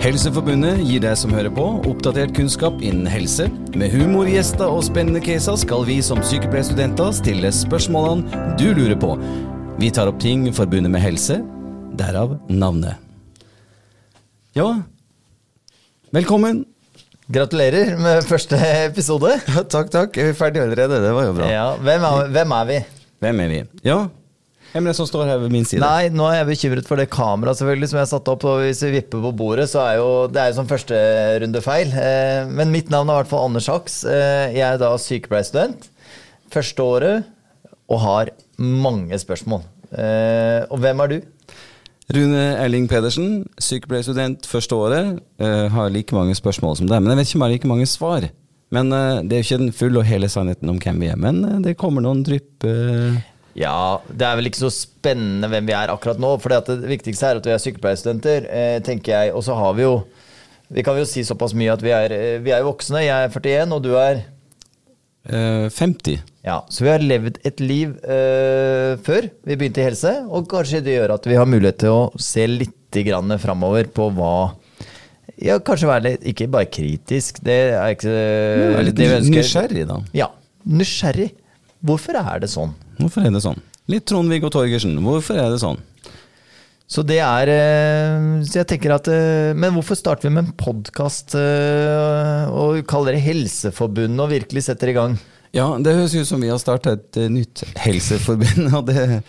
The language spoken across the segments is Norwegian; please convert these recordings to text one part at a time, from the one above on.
Helseforbundet gir deg som hører på, oppdatert kunnskap innen helse. Med humorgjester og spennende caser skal vi som sykepleierstudenter stille spørsmålene du lurer på. Vi tar opp ting forbundet med helse, derav navnet. Ja, velkommen. Gratulerer med første episode. takk, takk. Er vi ferdige allerede? Det var jo bra. Ja, hvem, er, hvem er vi? Hvem er vi? Ja, hvem er det som står her ved min side? Nei, nå er jeg bekymret for det kameraet selvfølgelig som jeg har satt opp. Og hvis vi vipper på bordet, så er jo det er jo som førsterundefeil. Eh, men mitt navn er i hvert fall Anders Haks. Eh, jeg er da sykepleierstudent. Første året og har mange spørsmål. Eh, og hvem er du? Rune Erling Pedersen, sykepleierstudent første året. Uh, har like mange spørsmål som deg, men jeg vet ikke om jeg har like mange svar. Men Det er jo ikke den fulle og hele sannheten om hvem vi er, men det kommer noen drypp. Ja, det er vel ikke så spennende hvem vi er akkurat nå. For det viktigste er at vi er sykepleierstudenter, tenker jeg. Og så har vi jo Vi kan jo si såpass mye at vi er, vi er voksne. Jeg er 41, og du er 50. Ja, Så vi har levd et liv uh, før vi begynte i helse, og kanskje det gjør at vi har mulighet til å se litt framover på hva Ja, kanskje være litt Ikke bare kritisk, det er ikke ja, Litt nysgjerrig, da. Ja. Nysgjerrig. Hvorfor er det sånn? Hvorfor er det sånn? Litt Trond-Viggo Torgersen. Hvorfor er det sånn? Så det er eh, Så jeg tenker at eh, Men hvorfor starter vi med en podkast og kaller det Helseforbundet og virkelig setter i gang? Ja, det høres ut som vi har starta et nytt helseforbund. og det,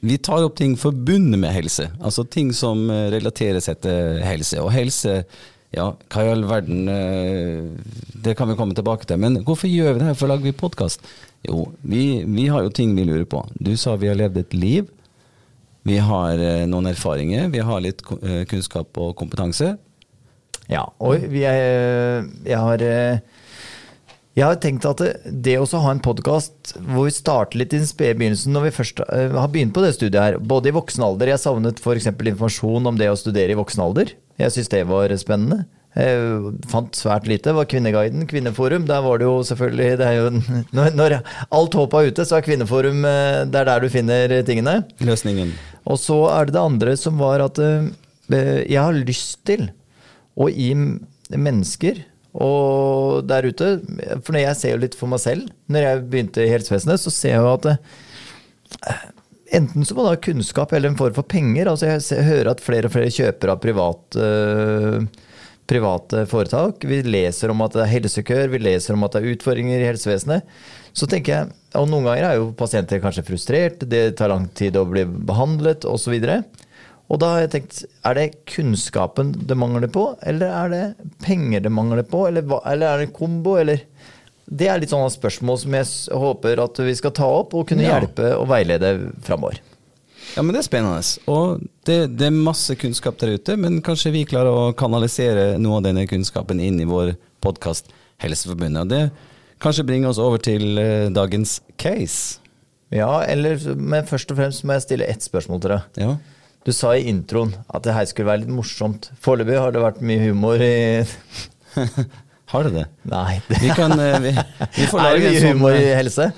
Vi tar opp ting forbundet med helse, altså ting som relaterer seg til helse. Og helse, ja, hva i all verden Det kan vi komme tilbake til. Men hvorfor gjør vi det her? Hvorfor lager vi podkast? Jo, vi, vi, har jo ting vi lurer på. Du sa vi har levd et liv. Vi har noen erfaringer. Vi har litt kunnskap og kompetanse. Ja, og vi er, jeg har jeg har tenkt at det, det å ha en podkast hvor vi starter litt i den spede begynnelsen, når vi først uh, har begynt på det studiet her, både i voksen alder Jeg savnet f.eks. informasjon om det å studere i voksen alder. Jeg syns det var spennende. Jeg fant svært lite. Var Kvinneguiden, Kvinneforum. Der var det jo selvfølgelig det jo, når, når, alt håp er ute, så er Kvinneforum eh, det er der du finner tingene. Løsningen. Og så er det det andre som var at uh, jeg har lyst til å gi mennesker og der ute For når jeg ser jo litt for meg selv, når jeg begynte i helsevesenet, så ser jeg jo at eh, Enten så må det ha kunnskap eller en form for penger. altså Jeg, hører at flere og flere kjøper av privat uh, private foretak. Vi leser om at det er helsekøer, vi leser om at det er utfordringer i helsevesenet. Så tenker jeg, og Noen ganger er jo pasienter kanskje frustrert, det tar lang tid å bli behandlet osv. Og, og da har jeg tenkt, er det kunnskapen det mangler på, eller er det penger det mangler på, eller, eller er det en kombo, eller Det er litt sånne spørsmål som jeg håper at vi skal ta opp og kunne ja. hjelpe og veilede framover. Ja, men det er spennende. Og det, det, er masse kunnskap der ute, men kanskje vi klarer å kanalisere noe av denne kunnskapen inn i vår podkast Helseforbundet. Og det kanskje bringer oss over til uh, dagens case. Ja, eller, men først og fremst må jeg stille ett spørsmål til deg. Ja. Du sa i introen at det her skulle være litt morsomt. Foreløpig har det vært mye humor i Har det det? Nei. Vi kan, eh, vi, vi får lage er det mye sånn, humor i eh, helse?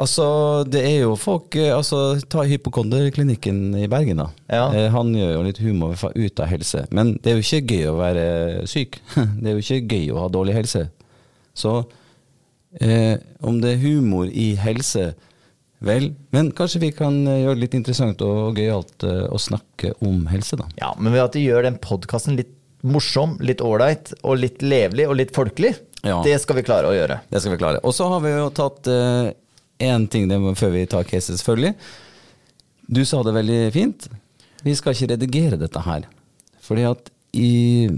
Altså, det er jo folk eh, altså, Ta hypokonderklinikken i Bergen, da. Ja. Han gjør jo litt humor ut av helse. Men det er jo ikke gøy å være syk. Det er jo ikke gøy å ha dårlig helse. Så eh, om det er humor i helse Vel, men kanskje vi kan eh, gjøre det litt interessant og gøyalt eh, å snakke om helse, da. Ja, men ved at vi gjør den podkasten litt morsom, litt ålreit og litt levelig og litt folkelig, ja. det skal vi klare å gjøre. Det skal vi klare. Og så har vi jo tatt én ting ting før vi tar caset, selvfølgelig. Du sa det veldig fint. Vi skal ikke redigere dette her. Fordi at i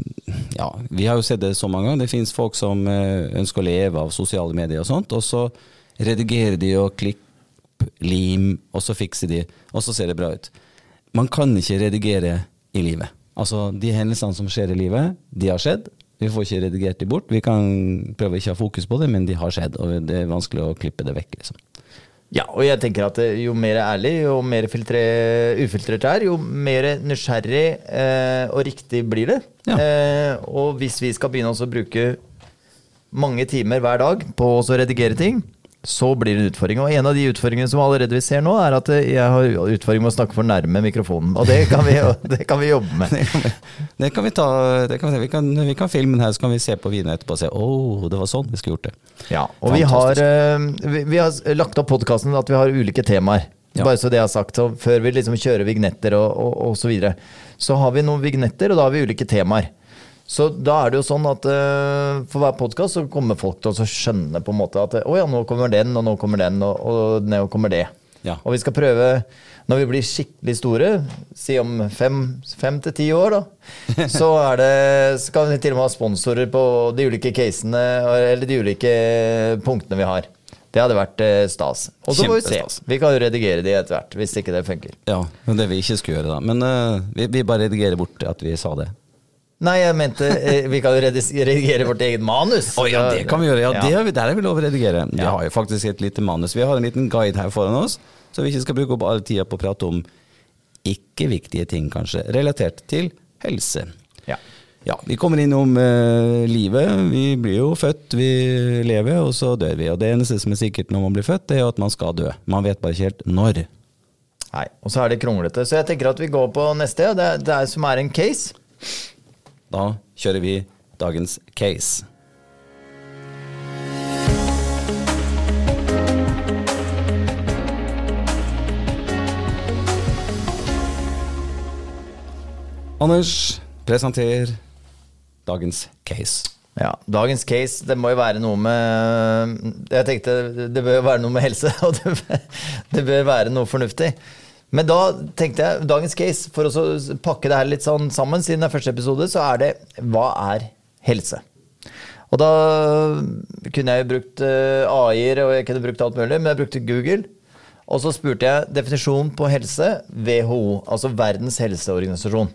Ja, vi har jo sett det så mange ganger. Det fins folk som uh, ønsker å leve av sosiale medier og sånt, og så redigerer de og klikker lim, og så fikser de, og så ser det bra ut. Man kan ikke redigere i livet. Altså, de hendelsene som skjer i livet, de har skjedd. Vi får ikke redigert de bort. Vi kan prøve ikke å ha fokus på det, men de har skjedd, og det er vanskelig å klippe det vekk. liksom. Ja, og jeg tenker at jo mer ærlig, jo mer ufiltrert det er, jo mer nysgjerrig eh, og riktig blir det. Ja. Eh, og hvis vi skal begynne å bruke mange timer hver dag på å redigere ting, så blir det en utfordring. Og en av de utfordringene som allerede vi ser nå, er at eh, jeg har utfordring med å snakke for nærme mikrofonen. Og det kan vi, det kan vi jobbe med. Det kan vi, det kan vi ta det kan vi, vi, kan, vi kan filme den her, så kan vi se på videoen etterpå og se Å, oh, det var sånn vi skulle gjort det. Ja, og vi har, eh, vi, vi har lagt opp podkasten at vi har ulike temaer. Ja. Bare så det jeg har sagt. Så før vi liksom kjører vignetter og, og, og så videre, så har vi noen vignetter, og da har vi ulike temaer. Så da er det jo sånn at uh, for hver podkast så kommer folk til å skjønne på en måte at å ja, nå kommer den, og nå kommer den, og, og nå kommer det. Ja. Og vi skal prøve, når vi blir skikkelig store, si om fem, fem til ti år, da, så er det, skal vi til og med ha sponsorer på de ulike casene, eller de ulike punktene vi har. Det hadde vært eh, stas. Og så må vi se. Vi kan jo redigere de etter hvert, hvis ikke det funker. Ja, men det vi ikke skulle gjøre, da. Men uh, vi, vi bare redigerer bort at vi sa det. Nei, jeg mente eh, vi kan jo redigere vårt eget manus. Å ja, det kan vi gjøre. Ja. Det har vi, der er vi lov å redigere. Vi har jo faktisk et lite manus. Vi har en liten guide her foran oss, så vi ikke skal bruke opp all tida på å prate om ikke-viktige ting, kanskje, relatert til helse. Ja. Ja, vi kommer innom eh, livet. Vi blir jo født, vi lever, og så dør vi. Og det eneste som er sikkert når man blir født, det er jo at man skal dø. Man vet bare ikke helt når. Nei, og så er det kronglete. Så jeg tenker at vi går på neste, og det, det er som er en case. Da kjører vi dagens case. Anders, presenter dagens case. Ja, Dagens case, det må jo være noe med Jeg tenkte det bør være noe med helse, og det, bør- det bør være noe fornuftig. Men da tenkte jeg dagens case, for å pakke det her litt sånn sammen, siden det er første episode, så er det hva er helse? Og da kunne jeg jo brukt eh, AI-er, og jeg kunne brukt alt mulig, men jeg brukte Google. Og så spurte jeg definisjon på helse, WHO, altså Verdens helseorganisasjon.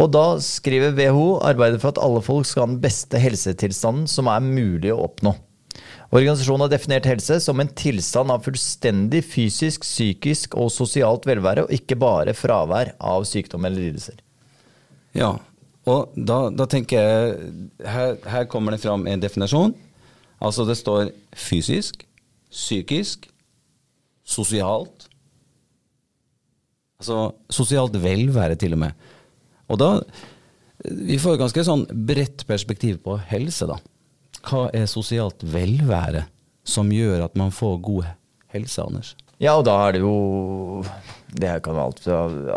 Og da skriver WHO arbeider for at alle folk skal ha den beste helsetilstanden som er mulig å oppnå. Organisasjonen har definert helse som en tilstand av fullstendig fysisk, psykisk og sosialt velvære, og ikke bare fravær av sykdom eller lidelser. Ja, og da, da tenker jeg her, her kommer det fram en definasjon. Altså det står fysisk, psykisk, sosialt. Altså sosialt velvære, til og med. Og da Vi får ganske sånn bredt perspektiv på helse, da. Hva er sosialt velvære som gjør at man får god helse, Anders? Ja, og da er det jo Det kan være alt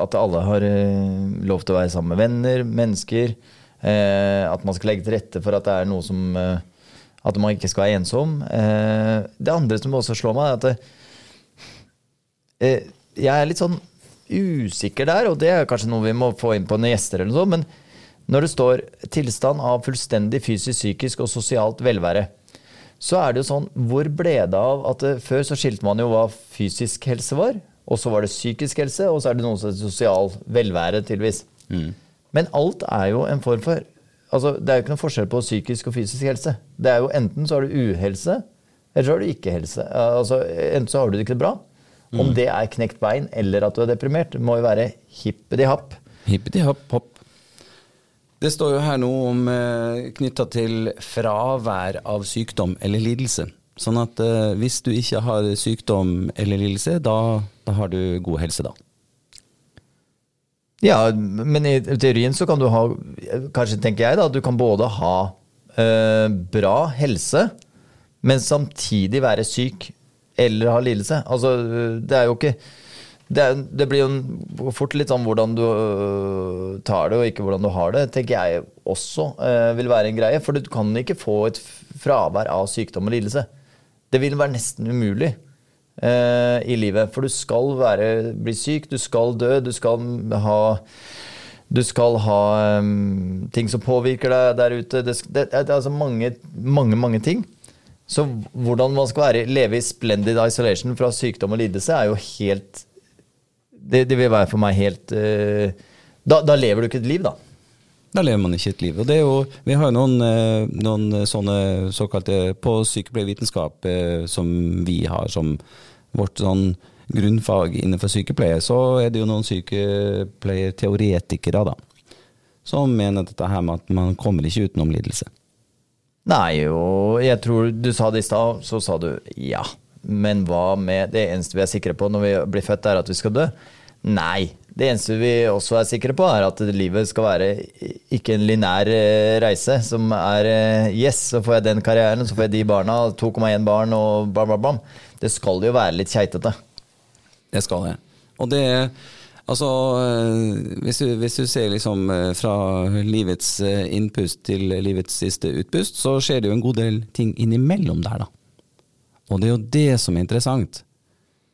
at alle har eh, lov til å være sammen med venner, mennesker. Eh, at man skal legge til rette for at det er noe som eh, At man ikke skal være ensom. Det andre som også slår meg, er at jeg er litt sånn usikker der, og det er kanskje noe vi må få inn på noen gjester eller noe sånt, men når det står 'tilstand av fullstendig fysisk, psykisk og sosialt velvære', så er det jo sånn Hvor ble det av at det, Før så skilte man jo hva fysisk helse var, og så var det psykisk helse, og så er det noe som heter sosial velvære, tydeligvis. Men alt er jo en form for Altså, Det er jo ikke noen forskjell på psykisk og fysisk helse. Det er jo Enten så har du uhelse, eller så har du ikke helse. Altså, Enten så har du det ikke bra. Om det er knekt bein eller at du er deprimert, må jo være hippeti happ. Det står jo her noe om eh, knytta til fravær av sykdom eller lidelse. Sånn at eh, hvis du ikke har sykdom eller lidelse, da, da har du god helse, da. Ja, men i teorien så kan du ha Kanskje tenker jeg da, at du kan både ha eh, bra helse, men samtidig være syk eller ha lidelse. Altså, det er jo ikke det, det blir jo fort litt sånn hvordan du øh, tar det, og ikke hvordan du har det, tenker jeg også øh, vil være en greie. For du kan ikke få et fravær av sykdom og lidelse. Det vil være nesten umulig eh, i livet. For du skal være, bli syk, du skal dø, du skal ha du skal ha um, ting som påvirker deg der ute. Det, det, det er altså mange, mange, mange ting. Så hvordan man skal være, leve i splendid isolation fra sykdom og lidelse, er jo helt Det, det vil være for meg helt uh, da, da lever du ikke et liv, da. Da lever man ikke et liv. Og det er jo, vi har jo noen, eh, noen sånne såkalte på sykepleiervitenskap eh, som vi har som vårt sånn grunnfag innenfor sykepleie, så er det jo noen sykepleierteoretikere da, som mener dette her med at man kommer ikke utenom lidelse. Nei, og jeg tror du sa det i stad, så sa du ja. Men hva med det eneste vi er sikre på når vi blir født, er at vi skal dø? Nei. Det eneste vi også er sikre på, er at livet skal være ikke en linær eh, reise som er eh, Yes, så får jeg den karrieren, så får jeg de barna, 2,1 barn og bla, bla, bla. Det skal jo være litt keitete. Det skal det. Og det Altså, eh, hvis du, hvis du ser liksom fra livets innpust til livets siste utpust, så skjer det jo en god del ting innimellom der, da. Og det er jo det som er interessant.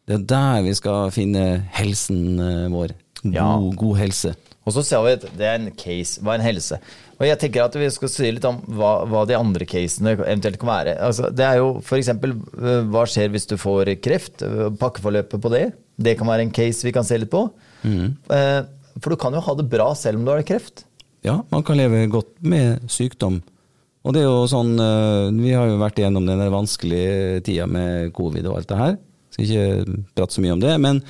Det er der vi skal finne helsen vår. God, Ja. god helse. Og så ser vi at det er en case. Hva er en helse? Og jeg tenker at vi skal si litt om hva, hva de andre casene eventuelt kan være. Altså, det er jo f.eks. hva skjer hvis du får kreft? øh, Pakkeforløpet på det. Det kan være en case vi kan se litt på. Mm. For du kan jo ha det bra selv om du har kreft. Ja, man kan leve godt med sykdom. Og det er jo sånn eh, Vi har jo vært igjennom den vanskelige tida med covid og alt det her. Skal ikke prate så mye om det, men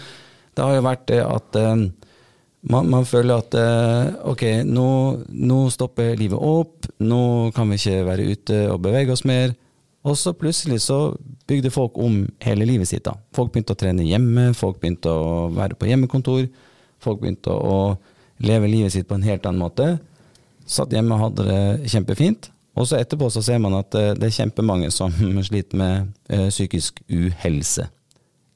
det har jo vært det at eh, man, man føler at eh, ok, nå, nå stopper livet opp, nå kan vi ikke være ute og bevege oss mer. Og så plutselig så bygde folk om hele livet sitt. da. Folk begynte å trene hjemme, folk begynte å være på hjemmekontor. Folk begynte å leve livet sitt på en helt annen måte. Satt hjemme og hadde det kjempefint. Og så etterpå så ser man at eh, det er kjempemange som sliter med eh, psykisk uhelse.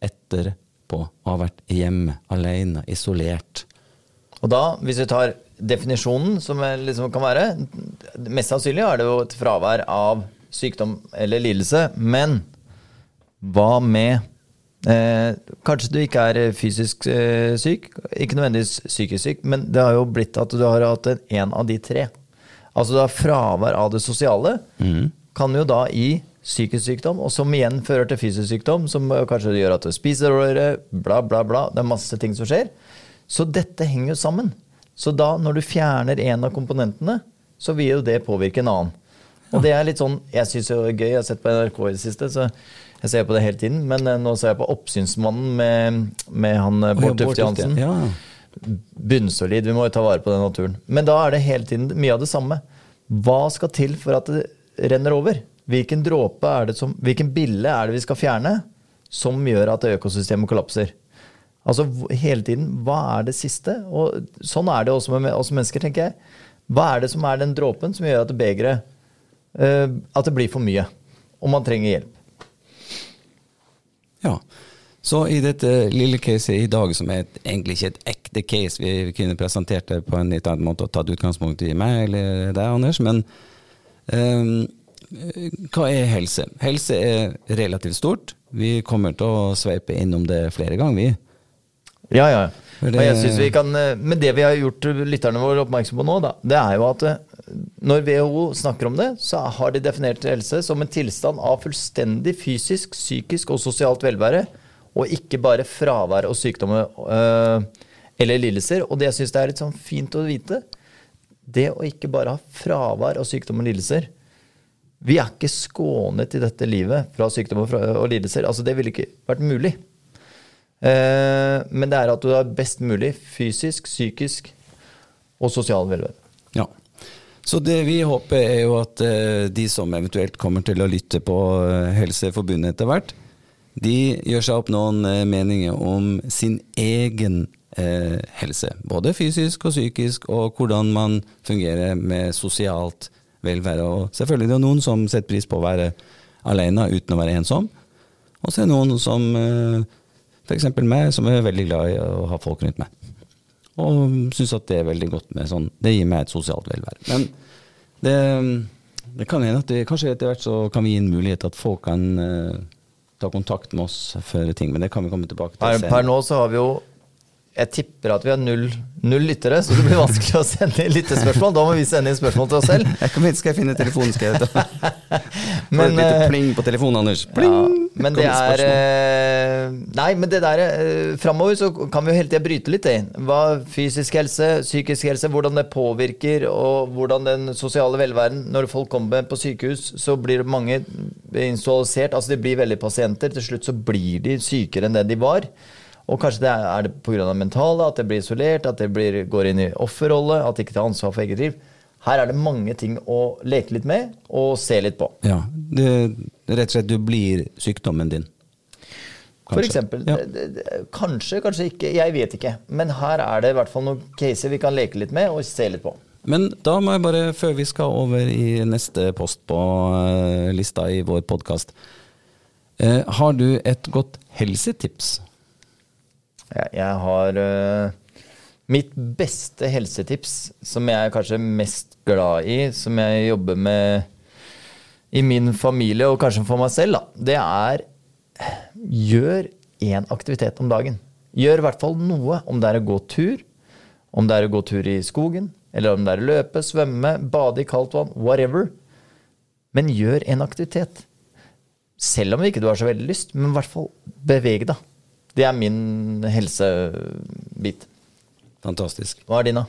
Etterpå å ha vært hjemme, alene, isolert. Og da, hvis vi tar definisjonen, som liksom kan være Mest sannsynlig er det jo et fravær av sykdom eller lidelse. Men hva med eh, Kanskje du ikke er fysisk eh, syk, ikke nødvendigvis psykisk syk, men det har jo blitt at du har hatt en av de tre. Altså har fravær av det sosiale. Kan jo da gi psykisk sykdom, og som igjen fører til fysisk sykdom, som kanskje gjør at du spiser dårligere, bla, bla, bla. Det er masse ting som skjer. Så dette henger jo sammen. Så da, når du fjerner en av komponentene, så vil jo det påvirke en annen. Og det er litt sånn Jeg syns det er gøy. Jeg har sett på NRK i det siste, så jeg ser på det hele tiden. Men eh, nå ser jeg på Oppsynsmannen med, med han eh, Bård Tufte Johansen. Ja. Bunnsolid. Vi må jo ta vare på den naturen. Men da er det hele tiden mye av det samme. Hva skal til for at det renner over? Hvilken dråpe er det som Hvilken bille er det vi skal fjerne som gjør at økosystemet kollapser? Altså hele tiden, hva er det siste? Og sånn er det også med oss mennesker, tenker jeg. Hva er det som er den dråpen som gjør at begeret uh, At det blir for mye? Og man trenger hjelp. Ja. Så i dette lille caset i dag, som er et, egentlig ikke et ekte case, vi, kunne presentert det på en litt annen måte og tatt utgangspunkt i meg eller deg, Anders, men um, hva er helse? Helse er relativt stort. Vi kommer til å sveipe innom det flere ganger, vi. Ja, ja. Det- jeg synes vi kan, eh, Men det vi har gjort lytterne våre oppmerksom på nå, da, det er jo at eh, når WHO snakker om det, så har de definert helse som en tilstand av fullstendig fysisk, psykisk og sosialt velvære, og ikke bare fravær og sykdommer øh, eller lidelser. Og det jeg syns er litt sånn fint å vite, det å ikke bare ha fravær og sykdom og lidelser Vi er ikke skånet i dette livet fra sykdom og og lidelser. Altså, det ville ikke vært mulig. Eh, men det er at du er best mulig fysisk, psykisk og sosial velvære. Ja. Så det vi håper er jo at eh, de som eventuelt kommer til å lytte på eh, Helseforbundet etter hvert, de gjør seg opp noen eh, meninger om sin egen eh, helse. Både fysisk og psykisk, og hvordan man fungerer med sosialt velvære. Og selvfølgelig det er noen som setter pris på å være alene uten å være ensom. Og så er det noen som eh, f.eks. meg, som er veldig glad i å ha folk rundt meg. Og syns at det er veldig godt med sånn Det gir meg et sosialt velvære. Men det, det kan hende at det, kanskje etter hvert så kan vi gi en mulighet at folk kan eh, ta kontakt med oss for ting, men det kan vi komme tilbake til Per, per nå så har vi jo Jeg tipper at vi har null, null lyttere, så det blir vanskelig å sende inn lyttespørsmål. Da må vi sende inn spørsmål til oss selv. Jeg hit, skal jeg finne telefonen, skal jeg ta. Men, et eh, pling på telefonen, Anders. Ja, Pling! men det er eh, Nei, men det der eh, Framover så kan vi jo hele tida bryte litt det. hva fysisk helse, psykisk helse, hvordan det påvirker, og hvordan den sosiale velværen Når folk kommer på sykehus, så blir det mange institusjonalisert. Altså de blir veldig pasienter. Til slutt så blir de sykere enn det de var. Og kanskje det er, er det pga. det mentale, at det blir isolert, at det blir, går inn i offerrolle, at det ikke tar ansvar for eget liv. Her er det mange ting å leke litt med og se litt på. Ja, det, rett og slett du blir sykdommen din. For eksempel. Ja. Kanskje, kanskje ikke. Jeg vet ikke. Men her er det i hvert fall noen caser vi kan leke litt med og se litt på. Men da må jeg bare, før vi skal over i neste post på eh, lista i vår podkast eh, Har du et godt helsetips? Jeg, har uh, Mitt beste helsetips, som jeg er kanskje mest glad i, som jeg jobber med i min familie og kanskje for meg selv, da, det er gjør én aktivitet om dagen. Gjør i hvert fall noe, om det er å gå tur, om det er å gå tur i skogen, eller om det er å løpe, svømme, bade i kaldt vann, whatever. Men gjør en aktivitet. Selv om ikke du har så veldig lyst, men i hvert fall beveg deg. Det er min helsebit. Fantastisk. Hva er din, da?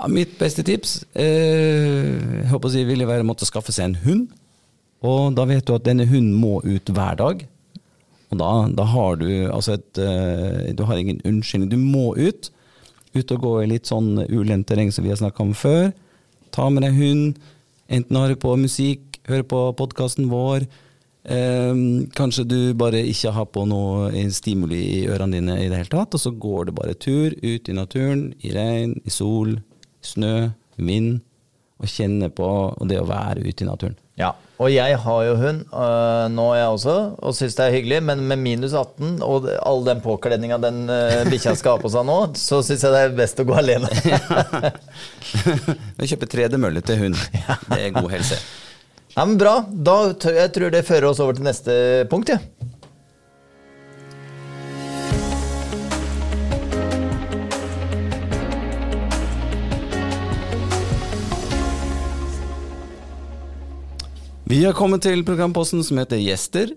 Ja, mitt beste tips eh, jeg håper si, ville være måtte skaffe seg en hund. Og da vet du at denne hunden må ut hver dag. Og da, da har du altså et eh, Du har ingen unnskyldning. Du må ut. Ut og gå i litt sånn ulendt terreng som vi har snakka om før. Ta med deg hund. Enten du på musikk, høre på podkasten vår. Eh, kanskje du bare ikke har på noe stimuli i ørene dine i det hele tatt, og så går det bare tur ut i naturen, i regn, i sol, snø, vind, og kjenner på det å være ute i naturen. Ja, og jeg har jo hund øh, nå, jeg også, og syns det er hyggelig, men med minus 18 og all den påkledninga den øh, bikkja skal ha på seg nå, så syns jeg det er best å gå alene. Kjøpe tredemølle til hund. Det er god helse. Ja, men Bra. Da jeg tror det fører oss over til neste punkt. Ja. Vi har kommet til programposten som heter Gjester.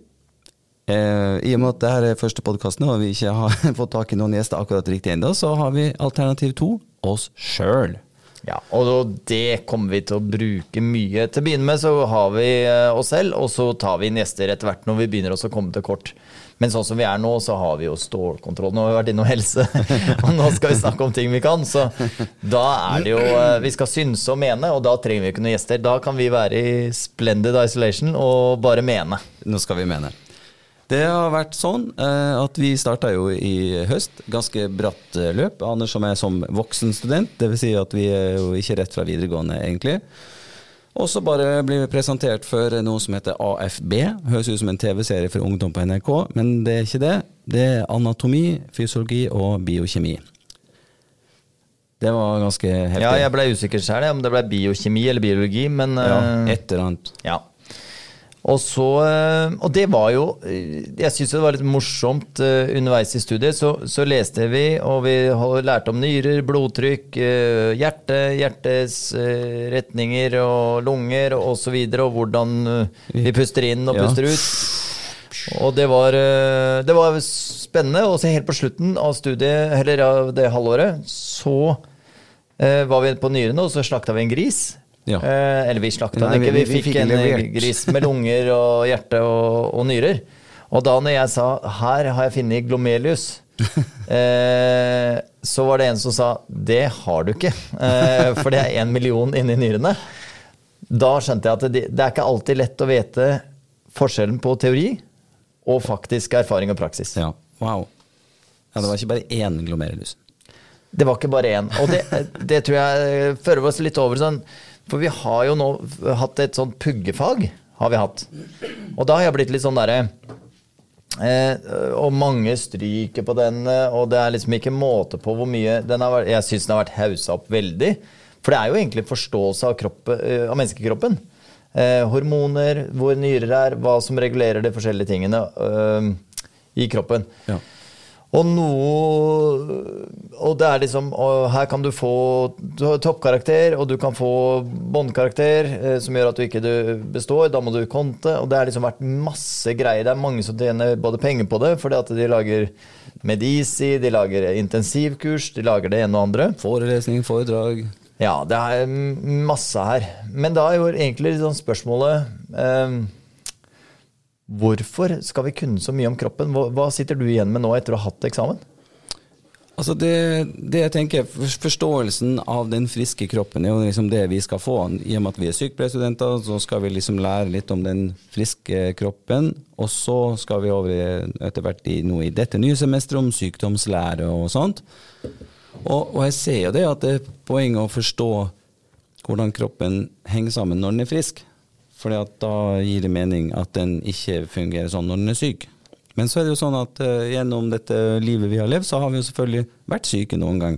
Eh, I og med at dette er første podkasten og vi ikke har fått tak i noen gjester akkurat riktig ennå, så har vi alternativ to oss sjøl. Ja, og det kommer vi til å bruke mye. Til å begynne med så har vi eh, oss selv, og så tar vi inn gjester etter hvert når vi begynner å komme til kort. Men sånn som vi er nå, så har vi jo stålkontroll. Nå har vi vært innom helse, og nå skal vi snakke om ting vi kan. Så da er det jo eh, Vi skal synse og mene, og da trenger vi ikke noen gjester. Da kan vi være i splendid isolation og bare mene. Nå skal vi mene. Det har vært sånn eh, at vi starta jo i høst. Ganske bratt eh, løp. Anders som er som voksen student, dvs. Si at vi er jo ikke rett fra videregående, egentlig. Og så bare blir vi presentert for noe som heter AFB. Høres ut som en TV-serie for ungdom på NRK, men det er ikke det. Det er anatomi, fysiologi og biokjemi. Det var ganske heftig. Ja, jeg ble usikker sjøl om det ble biokjemi eller biologi, men Ja, eh, et eller annet. Ja. Og så eh, Og det var jo eh, Jeg syns det var litt morsomt eh, underveis i studiet. Så, så leste vi, og vi lærte om nyrer, blodtrykk, hjerte, hjertes eh, retninger og lunger og så videre, og hvordan vi puster inn og Ja. puster ut. Og det var, det var spennende. Og så helt på slutten av studiet, eller av det halvåret, så var vi på nyrene, og så slakta vi en gris. Ja. Eh, eller vi slakta den ikke, vi- vi, vi fikk, fikk en levert. eh, gris med lunger og hjerte og, og nyrer. Og da når jeg sa 'her har jeg funnet glomelius', eh, så var det en som sa 'det har du ikke', eh, for det er én million inni nyrene. Da skjønte jeg at det, det er ikke alltid lett å vite forskjellen på teori og faktisk erfaring og praksis. Ja, wow. Ja, det var ikke bare én glomerulus. Det var ikke bare én. Og det, det tror jeg fører oss litt over sånn For vi har jo nå hatt et sånt puggefag. Har vi hatt. Og da har jeg blitt litt sånn derre eh, Og mange stryker på den, og det er liksom ikke måte på hvor mye vært, Jeg syns den har vært haussa opp veldig. For det er jo egentlig forståelse av, kroppen, eh, av menneskekroppen. Eh, hormoner, hvor nyrer er, hva som regulerer de forskjellige tingene eh, i kroppen. Ja. Og noe Og det er liksom Her kan du få toppkarakter, og du kan få båndkarakter, eh, som gjør at du ikke du består. Da må du konte. Og det har liksom vært masse greier. Det er mange som tjener både penger på det, fordi at de lager Medisi, de lager intensivkurs, de lager det ene og andre. Forelesning, foredrag. Ja, det er masse her. Men da er jo egentlig sånn spørsmålet eh, Hvorfor skal vi kunne så mye om kroppen? Hva, hva sitter du igjen med nå etter å ha hatt eksamen? Altså det, det jeg tenker, Forståelsen av den friske kroppen er jo liksom det vi skal få. I og med at vi er sykepleierstudenter, så skal vi liksom lære litt om den friske kroppen. Og så skal vi over etter hvert i noe i dette nye semesteret om sykdomslære og sånt. Og, og, jeg ser jo det at det er poeng å forstå hvordan kroppen henger sammen når den er frisk. For da gir det mening at den ikke fungerer sånn når den er syk. Men så er det jo sånn at uh, gjennom dette livet vi har levd, så har vi jo selvfølgelig vært syke noen gang.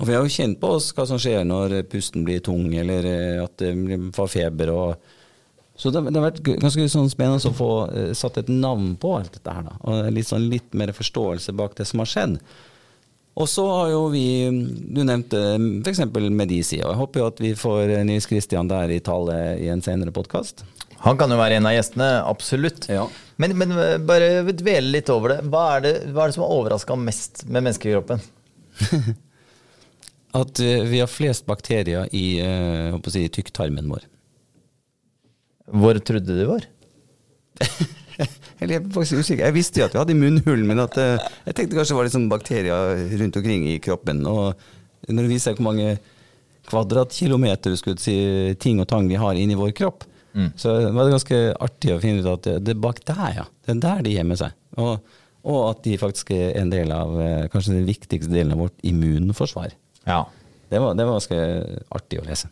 Og vi har jo kjent på oss hva som skjer når pusten blir tung, eller uh, at det får feber. og så det, det, har vært ganske sånn spennende å få uh, satt et navn på alt dette her. Da, og litt, sånn litt mer forståelse bak det som har skjedd. Og så har jo vi, du nevnte f.eks. Medici, og. Jeg håper jo at vi får Nils Kristian der i tale i en senere podkast. Han kan jo være en av gjestene, absolutt. Ja. Men, men, eh, bare dvele litt over det. Hva er det, hva er det som har overraska mest med menneskekroppen? At uh, vi har flest bakterier i si, tykktarmen vår. Hvor trodde du det var? jeg er faktisk usikker. Jeg visste jo at vi hadde munnhull, men at, uh, jeg tenkte kanskje det var liksom bakterier rundt omkring i kroppen. Og når det viser hvor mange kvadratkilometer si, ting og tang vi har inni vår kropp, Mm. Så det ganske artig å finne ut at det er bak der, ja. Det er der de gjemmer seg. Og, og, at de faktisk er en del av eh, kanskje den viktigste delen av vårt immunforsvar. Ja. Det var, det var ganske artig å lese.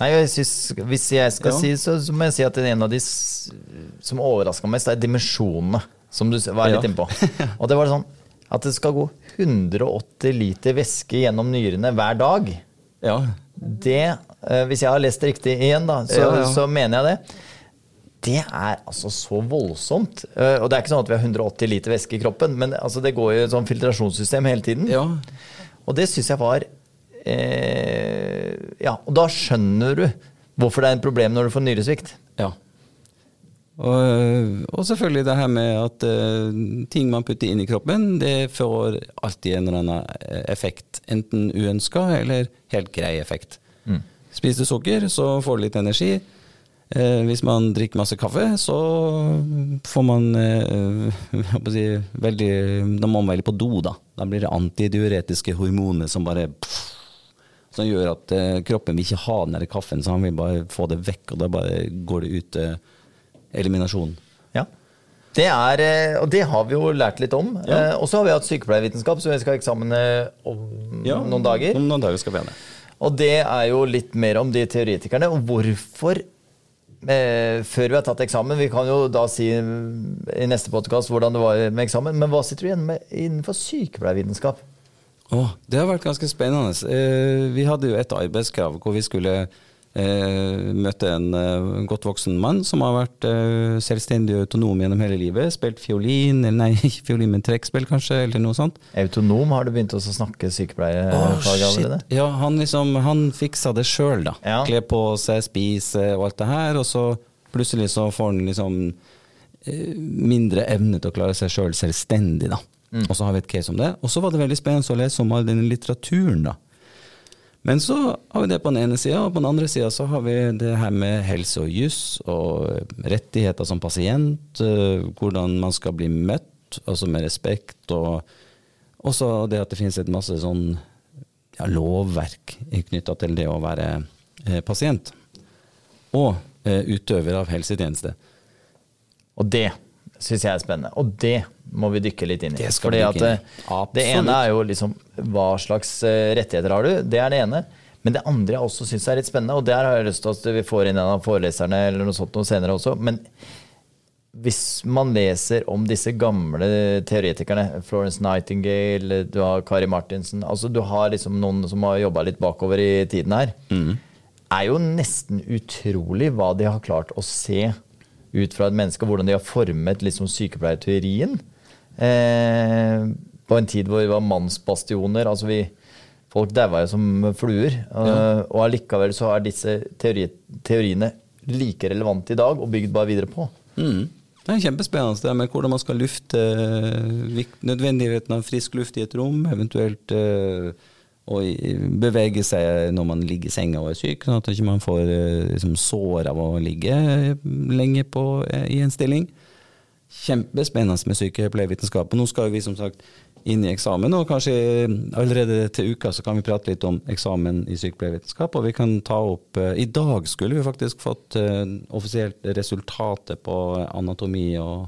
Nei, jeg synes, Hvis jeg skal ja. si så, så må jeg si at en av de som overraska mest, er dimensjonene. Som du var litt ja. innpå. Og det var sånn at det skal gå 180 liter væske gjennom nyrene hver dag. Ja. Det Eh, hvis jeg har lest det riktig igjen, da, så, ja, så, mener jeg det. Det er altså så voldsomt. Eh, og det er ikke sånn at vi har 180 liter væske i kroppen, men altså, det går jo et sånn filtrasjonssystem hele tiden. Ja. Og det syns jeg var eh, Ja, og da skjønner du hvorfor det er et problem når du får nyresvikt. Ja. Og, og, selvfølgelig det her med at uh, ting man putter inn i kroppen, det får alltid en eller annen effekt. Enten uønska eller helt grei effekt. Mm. Spiser sukker, så får du litt energi. Eh, hvis man drikker masse kaffe, så får man eh, si, veldig Da må man veldig på do, da. Da blir det antidiuretiske hormoner som bare pff, Som gjør at eh, kroppen vil ikke ha den der kaffen, så han vil bare få det vekk, og da bare går det ut eh, eliminasjon. Ja. Det er, eh, og det har vi jo lært litt om. Ja. Og så har vi hatt sykepleiervitenskap, så vi skal ha eksamen om ja, noen dager. Om noen dager skal vi ha det. Og det er jo litt mer om de teoretikerne. Og hvorfor eh, Før vi har tatt eksamen, vi kan jo da si i neste podkast hvordan det var med eksamen, men hva sitter du igjen med innenfor sykepleiervitenskap? Oh, det har vært ganske spennende. Eh, vi hadde jo et arbeidskrav hvor vi skulle Eh, møte en eh, godt voksen mann som har vært eh, selvstendig og autonom gjennom hele livet. Spilt fiolin, eller nei, ikke fiolin, men trekkspill kanskje, eller noe sånt. Autonom? Har du begynt å snakke sykepleierfag oh, allerede? Ja, han, liksom, han fiksa det sjøl, da. Ja. Kle på seg, spise og alt det her. Og så plutselig så får han liksom eh, mindre evne til å klare seg sjøl selv selvstendig, da. Mm. Og så har vi et case om det. Og så var det veldig spennende å lese om all den litteraturen, da men så har vi det på den ene sida, og på den andre sida så har vi det her med helse og juss og rettigheter som pasient, eh, hvordan man skal bli møtt, altså med respekt, og også det at det finnes et masse sånn ja, lovverk knytta til det å være eh, pasient. Og eh, utøver av helsetjeneste. Og det syns jeg er spennende. Og det må vi dykke litt inn i. Det, Fordi at. Eh, det ene er jo liksom hva slags eh, rettigheter har du? Det er det ene. Men det andre jeg også syns er litt spennende, og der har jeg lyst til at vi får inn en av foreleserne eller noe sånt noe senere også. men hvis man leser om disse gamle teoretikerne, Florence Nightingale, du har Kari Martinsen altså Du har liksom noen som har jobba litt bakover i tiden her. Mm. er jo nesten utrolig hva de har klart å se ut fra et menneske, og hvordan de har formet liksom sykepleierteorien. Eh, på en tid hvor vi var mannsbastioner. altså vi, Folk daua jo som fluer. Ja. Og allikevel så er disse teori, teoriene like relevante i dag og bygd bare videre på. Mm. Det er kjempespennende det med hvordan man skal lufte nødvendigheten av frisk luft i et rom, eventuelt uh, å bevege seg når man ligger i senga og er syk, sånn at man ikke får uh, liksom, sår av å ligge lenge på, uh, i en stilling kjempespennende med sykepleiervitenskap. Og nå skal vi som sagt inn i eksamen, og kanskje allerede til uka så kan vi prate litt om eksamen i sykepleiervitenskap. Og vi kan ta opp eh, I dag skulle vi faktisk fått uh, offisielt resultatet på anatomi og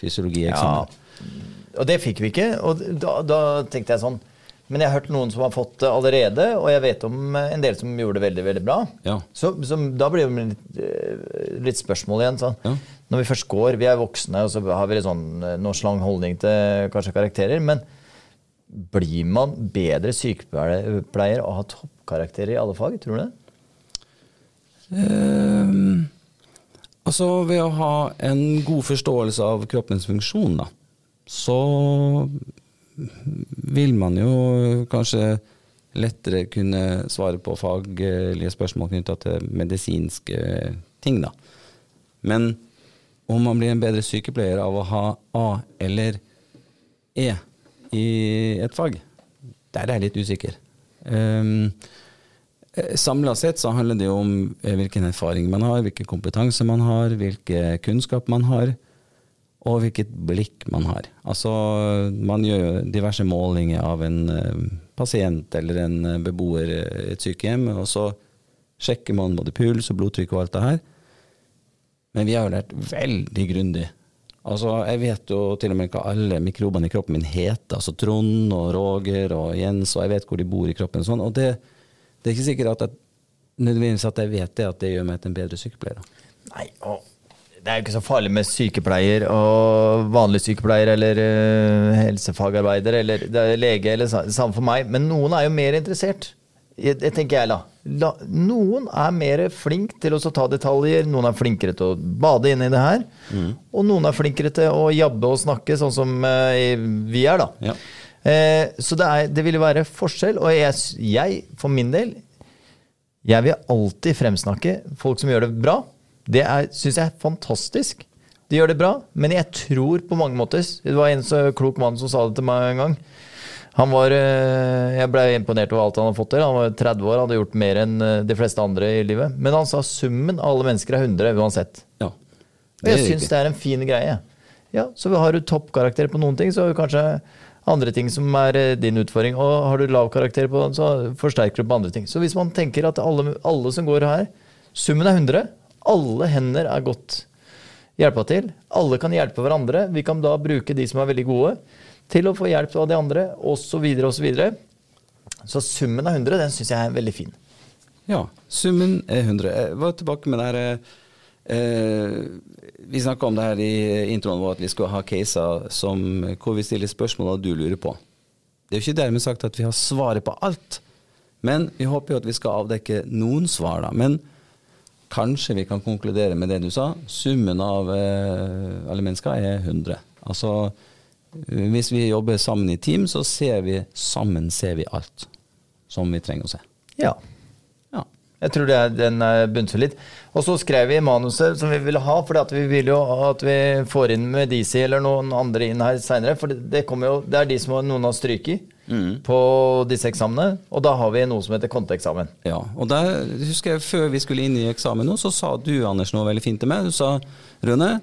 fysiologieksamen. Ja, og det fikk vi ikke. Og da, da tenkte jeg sånn Men jeg har hørt noen som har fått det allerede, og jeg vet om en del som gjorde det veldig veldig bra. Ja. Så, så da blir det litt, eh, litt spørsmål igjen. Sånn. Ja. Når vi først går, vi er voksne, og så har vi litt sånn eh, nonsjalant holdning til kanskje karakterer. Men blir man bedre sykepleier av å ha toppkarakterer i alle fag? Tror du det? Ehm, altså ved å ha en god forståelse av kroppens funksjon, da, så vil man jo kanskje lettere kunne svare på faglige spørsmål knytta til medisinske ting, da. Men om man blir en bedre sykepleier av å ha A eller E i et fag, der er jeg litt usikker. Um, Samla sett så handler det jo om eh, hvilken erfaring man har, hvilken kompetanse man har, hvilken kunnskap man har, og hvilket blikk man har. Altså, man gjør diverse målinger av en eh, pasient eller en eh, beboer i et sykehjem, og så sjekker man både puls og blodtrykk og alt det her. Men vi har jo lært veldig grundig. Altså, jeg vet jo til og med hva alle mikrobene i kroppen min heter. Altså Trond og Roger og Jens, og jeg vet hvor de bor i kroppen. Sånn, og det, det er ikke sikkert at jeg, nødvendigvis at jeg vet det, at det gjør meg til en bedre sykepleier. Nei, og det er jo ikke så farlig med sykepleier og vanlig sykepleier eller uh, helsefagarbeider eller det er lege eller samme for meg, men noen er jo mer interessert. Jeg tenker jeg, da. La, noen er mer flink til å ta detaljer, noen er flinkere til å bade inn i det her, og noen er flinkere til å jabbe og snakke, sånn som uh, vi er, da. Ja. Eh, så det, er, det vil jo være forskjell, og jeg, jeg for min del jeg vil alltid fremsnakke folk som gjør det bra. Det syns jeg er fantastisk. De gjør det bra, men jeg tror på mange måter Det var en så klok mann som sa det til meg en gang. Han var, eh, Jeg ble imponert over alt han hadde fått til. Han var 30 år, hadde gjort mer enn eh, de fleste andre i livet. Men han sa summen av alle mennesker er 100 uansett. Ja. Og jeg syns det er en fin greie. Ja, Så har du toppkarakter på noen ting, så har du kanskje andre ting som er eh, din utfordring. Og har du lav karakter på den, så forsterker du på andre ting. Så hvis man tenker at alle, alle som går her, summen er 100, alle hender er godt hjelpa til. Alle kan hjelpe hverandre. Vi kan da bruke de som er veldig gode, til å få hjelp av de andre, osv., osv. Så, videre. så summen av 100, den syns jeg er veldig fin. Ja, summen er 100. Jeg var tilbake med det her eh, Vi snakka om det her i introen vår, at vi skulle ha caser som, hvor vi stiller spørsmål og du lurer på. Det er jo ikke dermed sagt at vi har svaret på alt, men vi håper jo at vi skal avdekke noen svar. da. Men kanskje vi kan konkludere med det du sa. Summen av eh, alle mennesker er 100. Altså, hvis vi jobber sammen i team, så ser vi sammen ser vi alt som vi trenger å se. Ja. Ja. Jeg tror det er, den er litt. Og så skrev vi manuset som vi ville ha, for vi vil jo at vi får inn Medisi eller noen andre inn her seinere. For det, det, jo, det er de som har- noen har stryket på disse eksamene. Og da har vi noe som heter konteeksamen. Ja, og der husker jeg Før vi skulle inn i eksamen, nå, så sa du Anders, noe veldig fint til meg. Du sa Rune,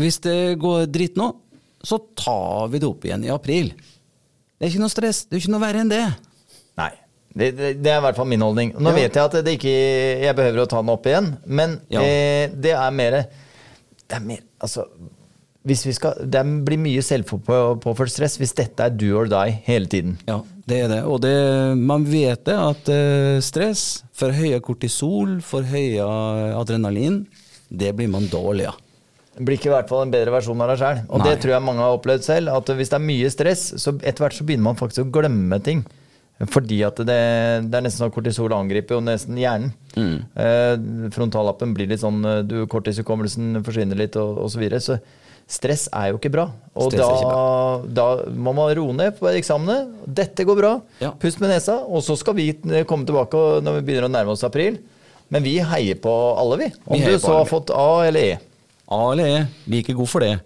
hvis det går dritt nå, så tar vi det opp igjen i april. Det er ikke noe stress. Det er ikke noe verre enn det. Nei. Det, det, det er i hvert fall min holdning. Nå Ja. vet jeg at det ikke, jeg behøver å ta den opp igjen, men Ja. eh, det er mer Det er mer Altså hvis vi skal, Det blir mye selvpåført stress hvis dette er do or die hele tiden. Ja, det er det. Og det, man vet det at stress stress, forhøya kortisol, forhøya adrenalin, det blir man dårlig av. Det blir ikke i hvert fall en bedre versjon av deg sjøl. Og det tror jeg mange har opplevd selv. At hvis det er mye stress, så etter hvert så begynner man faktisk å glemme ting. Fordi at det, det er nesten sånn kortisol angriper jo nesten hjernen. Mm. Eh, frontallappen blir litt sånn eh, du, Korttidshukommelsen forsvinner litt, og, og så videre. Så stress er jo ikke bra. Og da, ikke bra. da må man roe ned på eksamene. Dette går bra. Ja. Pust med nesa. Og så skal vi eh, komme tilbake når vi begynner å nærme oss april. Men vi heier på alle, vi. Om Vi du så har fått A eller E. A eller E, like god for det.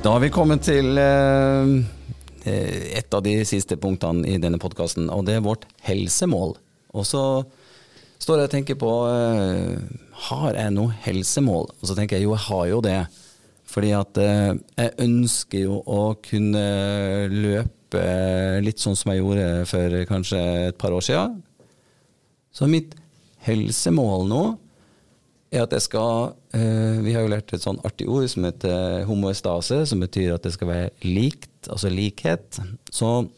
Da har vi kommet til eh, eh, et av de siste punktene i denne podkasten, og det er vårt helsemål. Og så står jeg og tenker på eh, Har jeg noe helsemål? Og så tenker jeg jo, jeg har jo det. Fordi at eh, jeg ønsker jo å kunne løpe litt sånn som jeg gjorde for kanskje et par år siden. Så mitt helsemål nå er at jeg skal eh, Vi har jo lært et sånn artig ord som heter homoestase, som betyr at det skal være likt, altså likhet. Så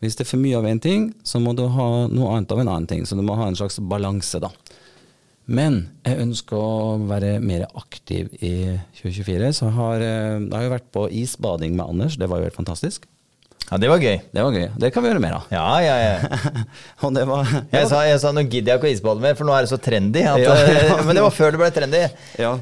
hvis det er for mye av en ting, så må du ha noe annet av en annen ting. Så du må ha en slags balanse, da. Men jeg ønsker å være mer aktiv i 2024. Så har, eh, jeg har jo vært på isbading med Anders, det var jo helt fantastisk. Ja, det var gøy. Det var gøy. Det kan vi gjøre mer av. Ja, ja, ja. Det var, Jeg sa, jeg sa nå gidder jeg ikke å isbade mer, for nå er det så trendy. At, Ja. ja, Men det var før det ble trendy. ja.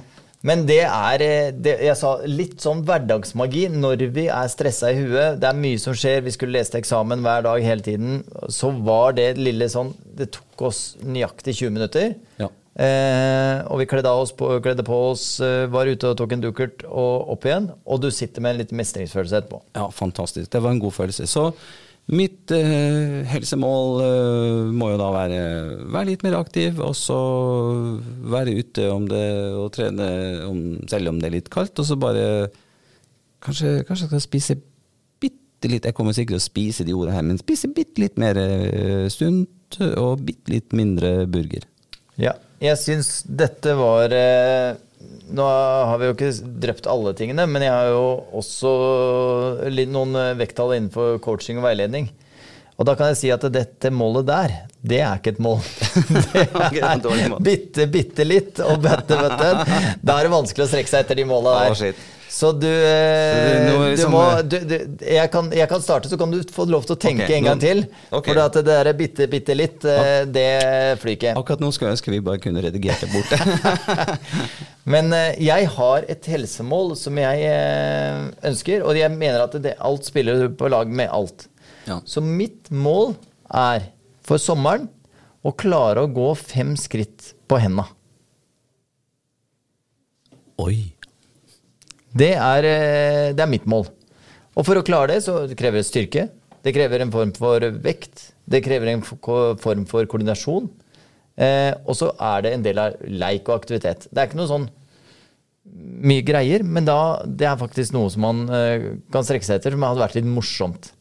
Men det er eh, det, Jeg sa litt sånn hverdagsmagi når vi er stressa i huet. Det er mye som skjer. Vi skulle lese til eksamen hver dag hele tiden. Så var det lille sånn Det tok oss nøyaktig 20 minutter. Ja. Eh, og vi kledde, oss på, kledde på oss, eh, var ute og tok en dukkert og opp igjen. Og du sitter med en litt mestringsfølelse etterpå. Ja, fantastisk. Det var en god følelse. Så mitt eh, helsemål eh, må jo da være være litt mer aktiv, og så være ute om det og trene om, selv om det er litt kaldt, og så bare Kanskje, kanskje jeg skal spise bitte litt Jeg kommer sikkert til å spise de ordene her, men spise bitte litt mer eh, sunt og bitte litt mindre burger. Ja, jeg syns dette var eh, Nå har vi jo ikke drept alle tingene, men jeg har jo også litt noen eh, vekttall innenfor coaching og veiledning. Og da kan jeg si at dette målet der, det er ikke et mål. Det er bitte, bitte litt og bøtte, bøtte. Da er det vanskelig å strekke seg etter de måla der. Så du, Så eh, det- er du liksom- må du, du, jeg, kan, jeg kan starte, så kan du få lov til å tenke okay, en gang nå- til. Okay. For at det der bitte, bitte litt, eh, det flyr ikke. Akkurat nå skulle jeg ønske vi bare kunne redigert det bort. Men eh, jeg har et helsemål som jeg eh, ønsker, og jeg mener at det, alt spiller på lag med alt. Ja. Så mitt mål er for sommeren å klare å gå fem skritt på henda. Oi. Det er, eh, det er mitt mål. Og for å klare det, så krever det styrke. Det krever en form for vekt. Det krever en form for koordinasjon. Eh, og så er det en del av leik og aktivitet. Det er ikke noe sånn mye greier, men da, det er faktisk noe som man eh, kan strekke seg etter, som hadde vært litt morsomt.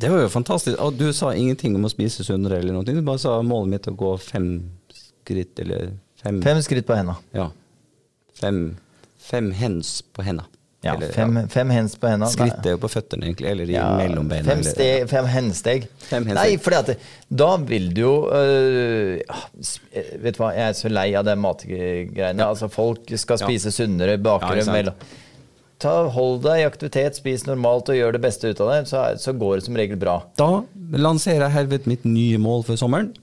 Det var jo fantastisk. Og du sa ingenting om å spise sunnere eller noe. Du bare sa målet mitt å gå fem skritt eller fem Fem skritt på henda. Ja. Fem, fem hens på henda. Ja, Eller, fem, fem hens på henda. Skritt er jo på føttene, egentlig. Eller i Ja, mellombeina. Fem, steg, fem hensteg. Fem hensteg. Nei, for da vil du jo øh, ja, sp- eh, Vet du hva, jeg er så lei av de matgreiene. Altså, folk skal Ja. spise sunnere, bakere mellom Ta, Hold deg i aktivitet, spis normalt og gjør det beste ut av det, så, så går det som regel bra. Da lanserer jeg herved mitt nye mål for sommeren.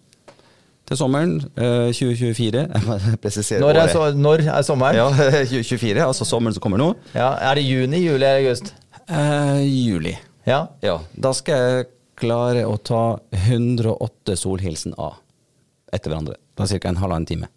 Til sommeren eh, 2024. Jeg må presisere Når er, så, når er sommeren? Ja, 2024, altså sommeren som kommer nå. Ja, er det juni, juli eller august? Eh, juli. Ja. Ja, da skal jeg klare å ta 108 solhilsen A etter hverandre. Det er ca. en halvannen time.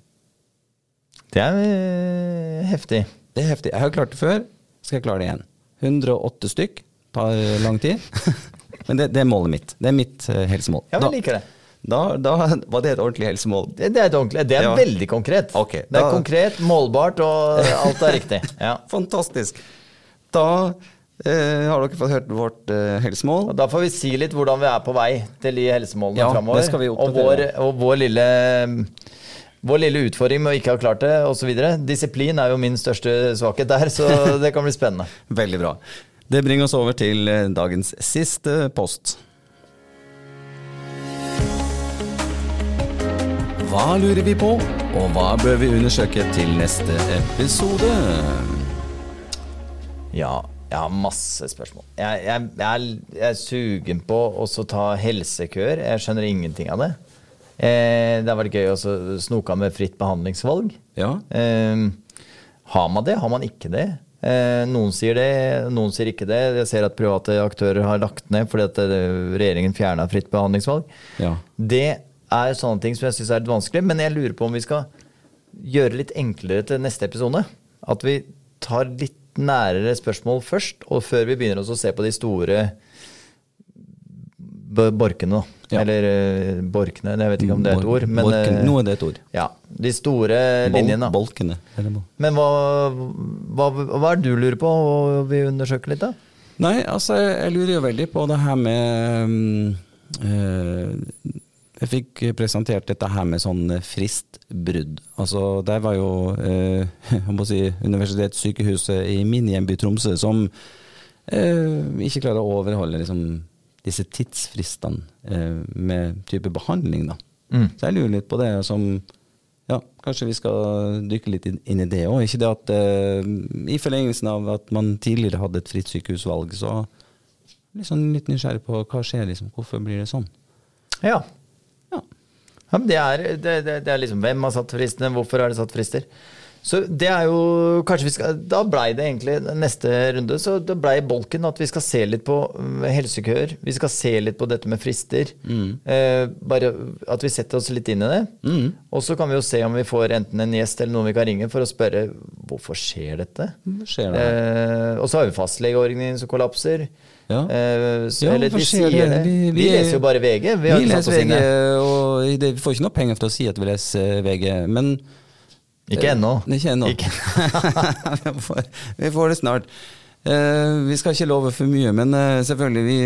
Det er øh, heftig. Det er heftig. Jeg har klart det før, skal jeg klare det igjen. 108 stykk. Tar lang tid. Men det, det er målet mitt. Det er mitt eh, helsemål. Ja, vi liker det. Da, da var det et ordentlig helsemål. Det, det er, ordentlig, det er Ja. veldig konkret. Okay, det er da- konkret, målbart, og alt er riktig. Ja. Fantastisk. Da eh, har dere fått hørt vårt eh, helsemål. Og Da får vi si litt hvordan vi er på vei til de helsemålene Ja, framover. og, vår, og vår lille vår lille utfordring med å ikke ha klart det, osv. Disiplin er jo min største svakhet der, så det kan bli spennende. Veldig bra. Det bringer oss over til eh, dagens siste post. Hva lurer vi på, og hva bør vi undersøke til neste episode? Ja, jeg har masse spørsmål. Jeg, jeg, jeg, jeg er sugen på å så ta helsekøer. Jeg skjønner ingenting av det. Eh, det har vært gøy å snoke med fritt behandlingsvalg. Ja, Eh, har man det? Har man ikke det? Eh, noen sier det, noen sier ikke det. Jeg ser at private aktører har lagt ned fordi at eh, regjeringen fjerna fritt behandlingsvalg. ja. Det er sånne ting som jeg syns er litt vanskelig, men jeg lurer på om vi skal gjøre det litt enklere til neste episode. At vi tar litt nærere spørsmål først, og før vi begynner også å se på de store borkene. Ja. Eller eh, borkene, jeg vet ikke om det er et ord. Men Bolken, eh, nå er det et ord. ja, de store Bol- linjene. Bolkene. Men hva, hva, hva er det du lurer på, og vil undersøke litt, da? Nei, altså, jeg, lurer jo veldig på det her med eh, Jeg fikk presentert dette her med sånn fristbrudd. Altså, der var jo eh, si, Universitetssykehuset i min hjemby Tromsø som eh, ikke klarer å overholde liksom, disse tidsfristene eh, med type behandling. da. Mm. Så jeg lurer litt på det som ja, Kanskje vi skal dykke litt inn i det òg. Ikke det at eh, I forlengelsen av at man tidligere hadde et fritt sykehusvalg, så liksom litt nysgjerrig på hva skjer, liksom. Hvorfor blir det sånn? Ja. Ja, men det er, det, det, er liksom Hvem har satt fristene? Hvorfor er det satt frister? Så det er jo Kanskje vi skal Da blei det egentlig neste runde, så det blei bolken at vi skal se litt på mm, helsekøer. Vi skal se litt på dette med frister. Eh, bare at vi setter oss litt inn i det. Mm. Og så kan vi jo se om vi får enten en gjest eller noen vi kan ringe for å spørre hvorfor skjer dette. Skjer det? Eh, og så har vi fastlegeordningen som kollapser. Ja. Eh, så, Ja, eller vi, sier det? Vi- Vi, vi er- leser jo bare VG. Vi, Vi, leser VG, og det, vi får ikke noe penger for å si at vi leser VG, men Ikke ennå. Eh, Ikke ennå. Vi, får, vi får det snart. Eh, vi skal ikke love for mye, men eh, selvfølgelig vi,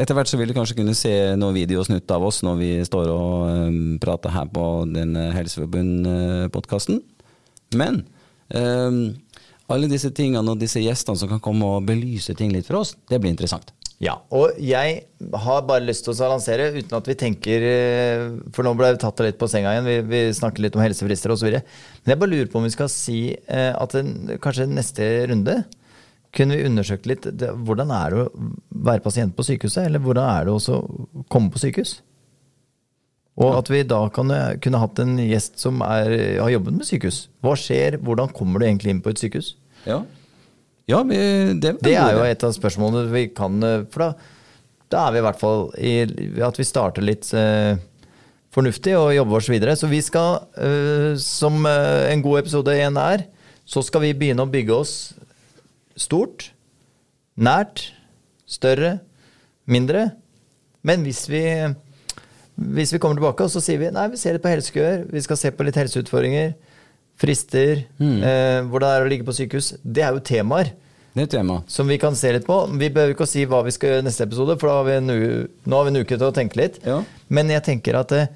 etter hvert så vil du kanskje kunne se noen videosnutt av oss når vi står og eh, prater her på den uh, Helseforbund-podkasten. Men eh, alle disse tingene og disse gjestene som kan komme og belyse ting litt for oss, det blir interessant. Ja, og jeg har bare lyst til å lansere uten at vi tenker eh, For nå ble vi tatt litt på senga igjen, vi, vi snakker litt om helsefrister osv. Men jeg bare lurer på om vi skal si eh, at en, kanskje neste runde kunne vi undersøkt litt det, hvordan er det å være pasient på sykehuset, eller hvordan er det også å komme på sykehus? Og at vi da kan, kunne hatt en gjest som er, har jobbet med sykehus. Hva skjer, hvordan kommer du egentlig inn på et sykehus? Ja, ja vi, det, Det er jo et av spørsmålene vi kan eh, For da, da er vi i hvert fall i at vi starter litt eh, fornuftig og jobber oss videre. Så vi skal, eh, som eh, en god episode igjen er, så skal vi begynne å bygge oss stort, nært, større, mindre. Men hvis vi hvis vi kommer tilbake og så sier vi nei, vi ser litt på helsekøer, vi skal se på litt helseutfordringer, frister, eh, hvordan det er å ligge på sykehus, det er jo temaer Det er tema. som vi kan se litt på. Vi behøver ikke å si hva vi skal gjøre i neste episode, for har vi en nå har vi en uke til å tenke litt. Ja. Men jeg tenker at eh,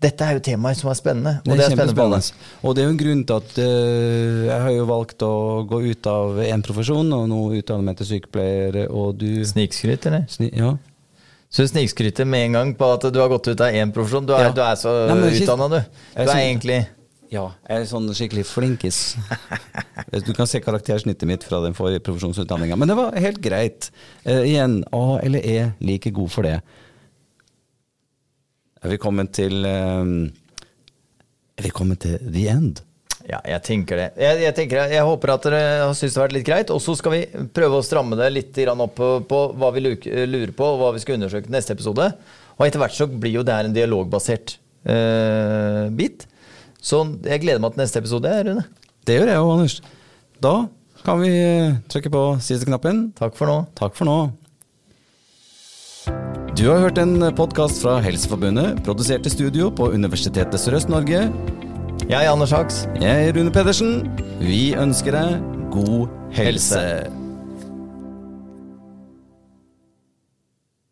dette er jo temaer som er spennende. Og Det det er er spennende. Og det er jo en grunn til at uh, jeg har jo valgt å gå ut av én profesjon, og nå utdanner meg til sykepleier, og du Snikskryt, eller? Sni, Ja. Så du snikskryter med en gang på at du har gått ut av én profesjon? Du er, Ja. du er så utdanna, du. Du er egentlig ja. Jeg er sånn skikkelig flinkis. Du kan se karaktersnittet mitt fra den forrige profesjonsutdanninga. Men det var helt greit. Eh, igjen, A eller E, like god for det. Er vi kommet til um, Er vi kommet til the end? Ja, jeg tenker det. Jeg, jeg, tenker, jeg håper at dere har syntes det har vært litt greit. Og så skal vi prøve å stramme det litt opp på, på hva vi lurer på, og hva vi skal undersøke neste episode. Og etter hvert så blir jo det her en dialogbasert eh, bit. Så jeg gleder meg til neste episode, Rune. Det gjør jeg òg, Anders. Da kan vi eh, trykke på siste knappen. Takk for nå. Takk for nå. Du har hørt en podkast fra Helseforbundet, produsert i studio på Universitetet Sørøst-Norge. Jeg er Anders Haks. Jeg er Rune Pedersen. Vi ønsker deg god helse.